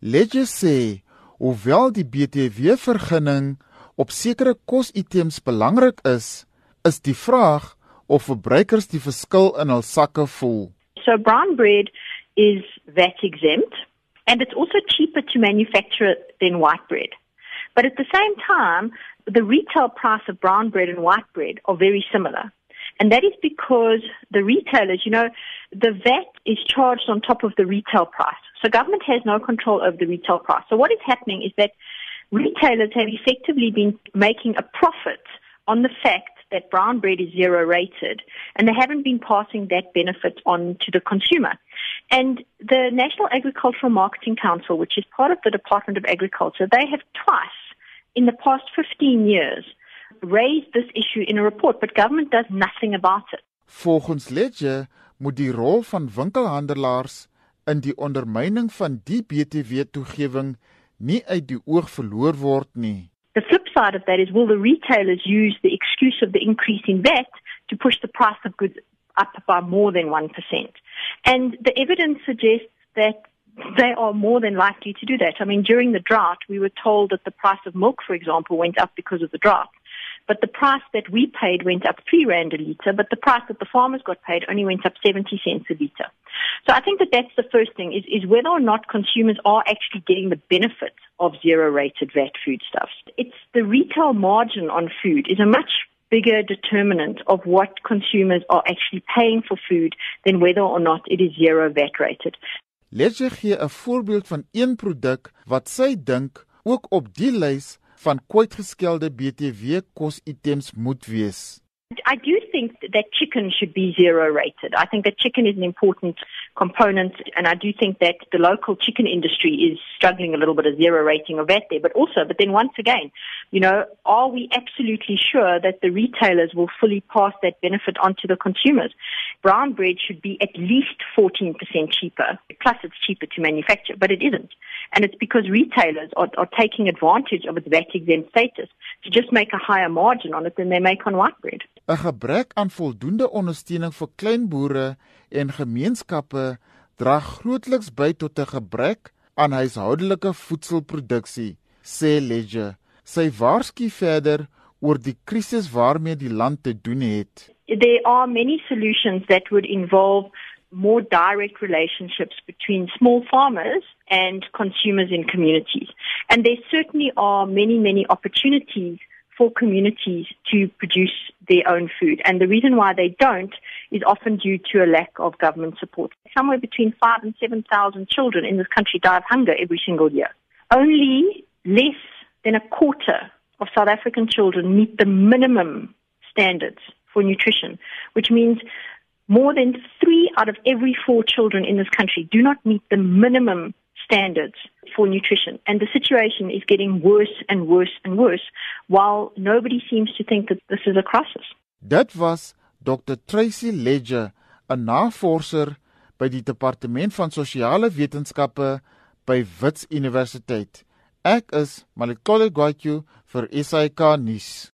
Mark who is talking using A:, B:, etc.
A: Ledge sê, hoewel die BTW vergunning op sekere kositems belangrik is, is die vraag of verbruikers die verskil in hul sakke voel.
B: So brown bread is VAT exempt and it's also cheaper to manufacture than white bread. But at the same time, the retail price of brown bread and white bread are very similar. And that is because the retailers, you know, the VAT is charged on top of the retail price. So government has no control over the retail price. So what is happening is that retailers have effectively been making a profit on the fact that brown bread is zero rated and they haven't been passing that benefit on to the consumer. And the National Agricultural Marketing Council, which is part of the Department of Agriculture, they have twice in the past 15 years raised this issue in a report, but government does nothing about it.
A: Volgens Ledger moet die rol van winkelhandelaars in die ondermyning van die BTW toegewing nie uit die oog verloor word nie.
B: The flip side of that is will the retailers use the excuse of the increase in VAT to push the price of goods up by more than 1%? And the evidence suggests that they are more than likely to do that. I mean, during the drought, we were told that the price of milk, for example, went up because of the drought. But the price that we paid went up three rand a litre, but the price that the farmers got paid only went up 70 cents a litre. So I think that that's the first thing is, is whether or not consumers are actually getting the benefits of zero rated VAT foodstuffs. It's the retail margin on food is a much bigger determinant of what consumers are actually paying for food than whether or not it is zero VAT rated.
A: Gee 'n voorbeeld van een produk wat sy dink ook op die lys van kwytgeskelde BTW kositems moet wees.
B: I do think that chicken should be zero rated. I think that chicken is an important component, and I do think that the local chicken industry is struggling a little bit of zero rating of that there. But also, but then once again, you know, are we absolutely sure that the retailers will fully pass that benefit onto the consumers? Brown bread should be at least 14% cheaper, plus it's cheaper to manufacture, but it isn't. And it's because retailers are, are taking advantage of its VAT exempt status to just make a higher margin on it than they make on white bread.
A: 'n Gebrek aan voldoende ondersteuning vir klein boere en gemeenskappe dra grootliks by tot 'n gebrek aan huishoudelike voedselproduksie, sê Ledger. Sy waarsku verder oor die krisis waarmee die land te doen het.
B: There are many solutions that would involve more direct relationships between small farmers and consumers in communities. And there certainly are many, many opportunities for communities to produce their own food. And the reason why they don't is often due to a lack of government support. Somewhere between five and 7,000 children in this country die of hunger every single year. Only less than a quarter of South African children meet the minimum standards for nutrition, which means more than three out of every four children in this country do not meet the minimum standards for nutrition. And the situation is getting worse and worse and worse while nobody seems to think that this is a crisis.
A: Dit was Dr. Tracy Ledger, 'n navorser by die Departement van Sosiale Wetenskappe by Wits Universiteit. Ek is Malik Kollegwatju vir SAK nuus.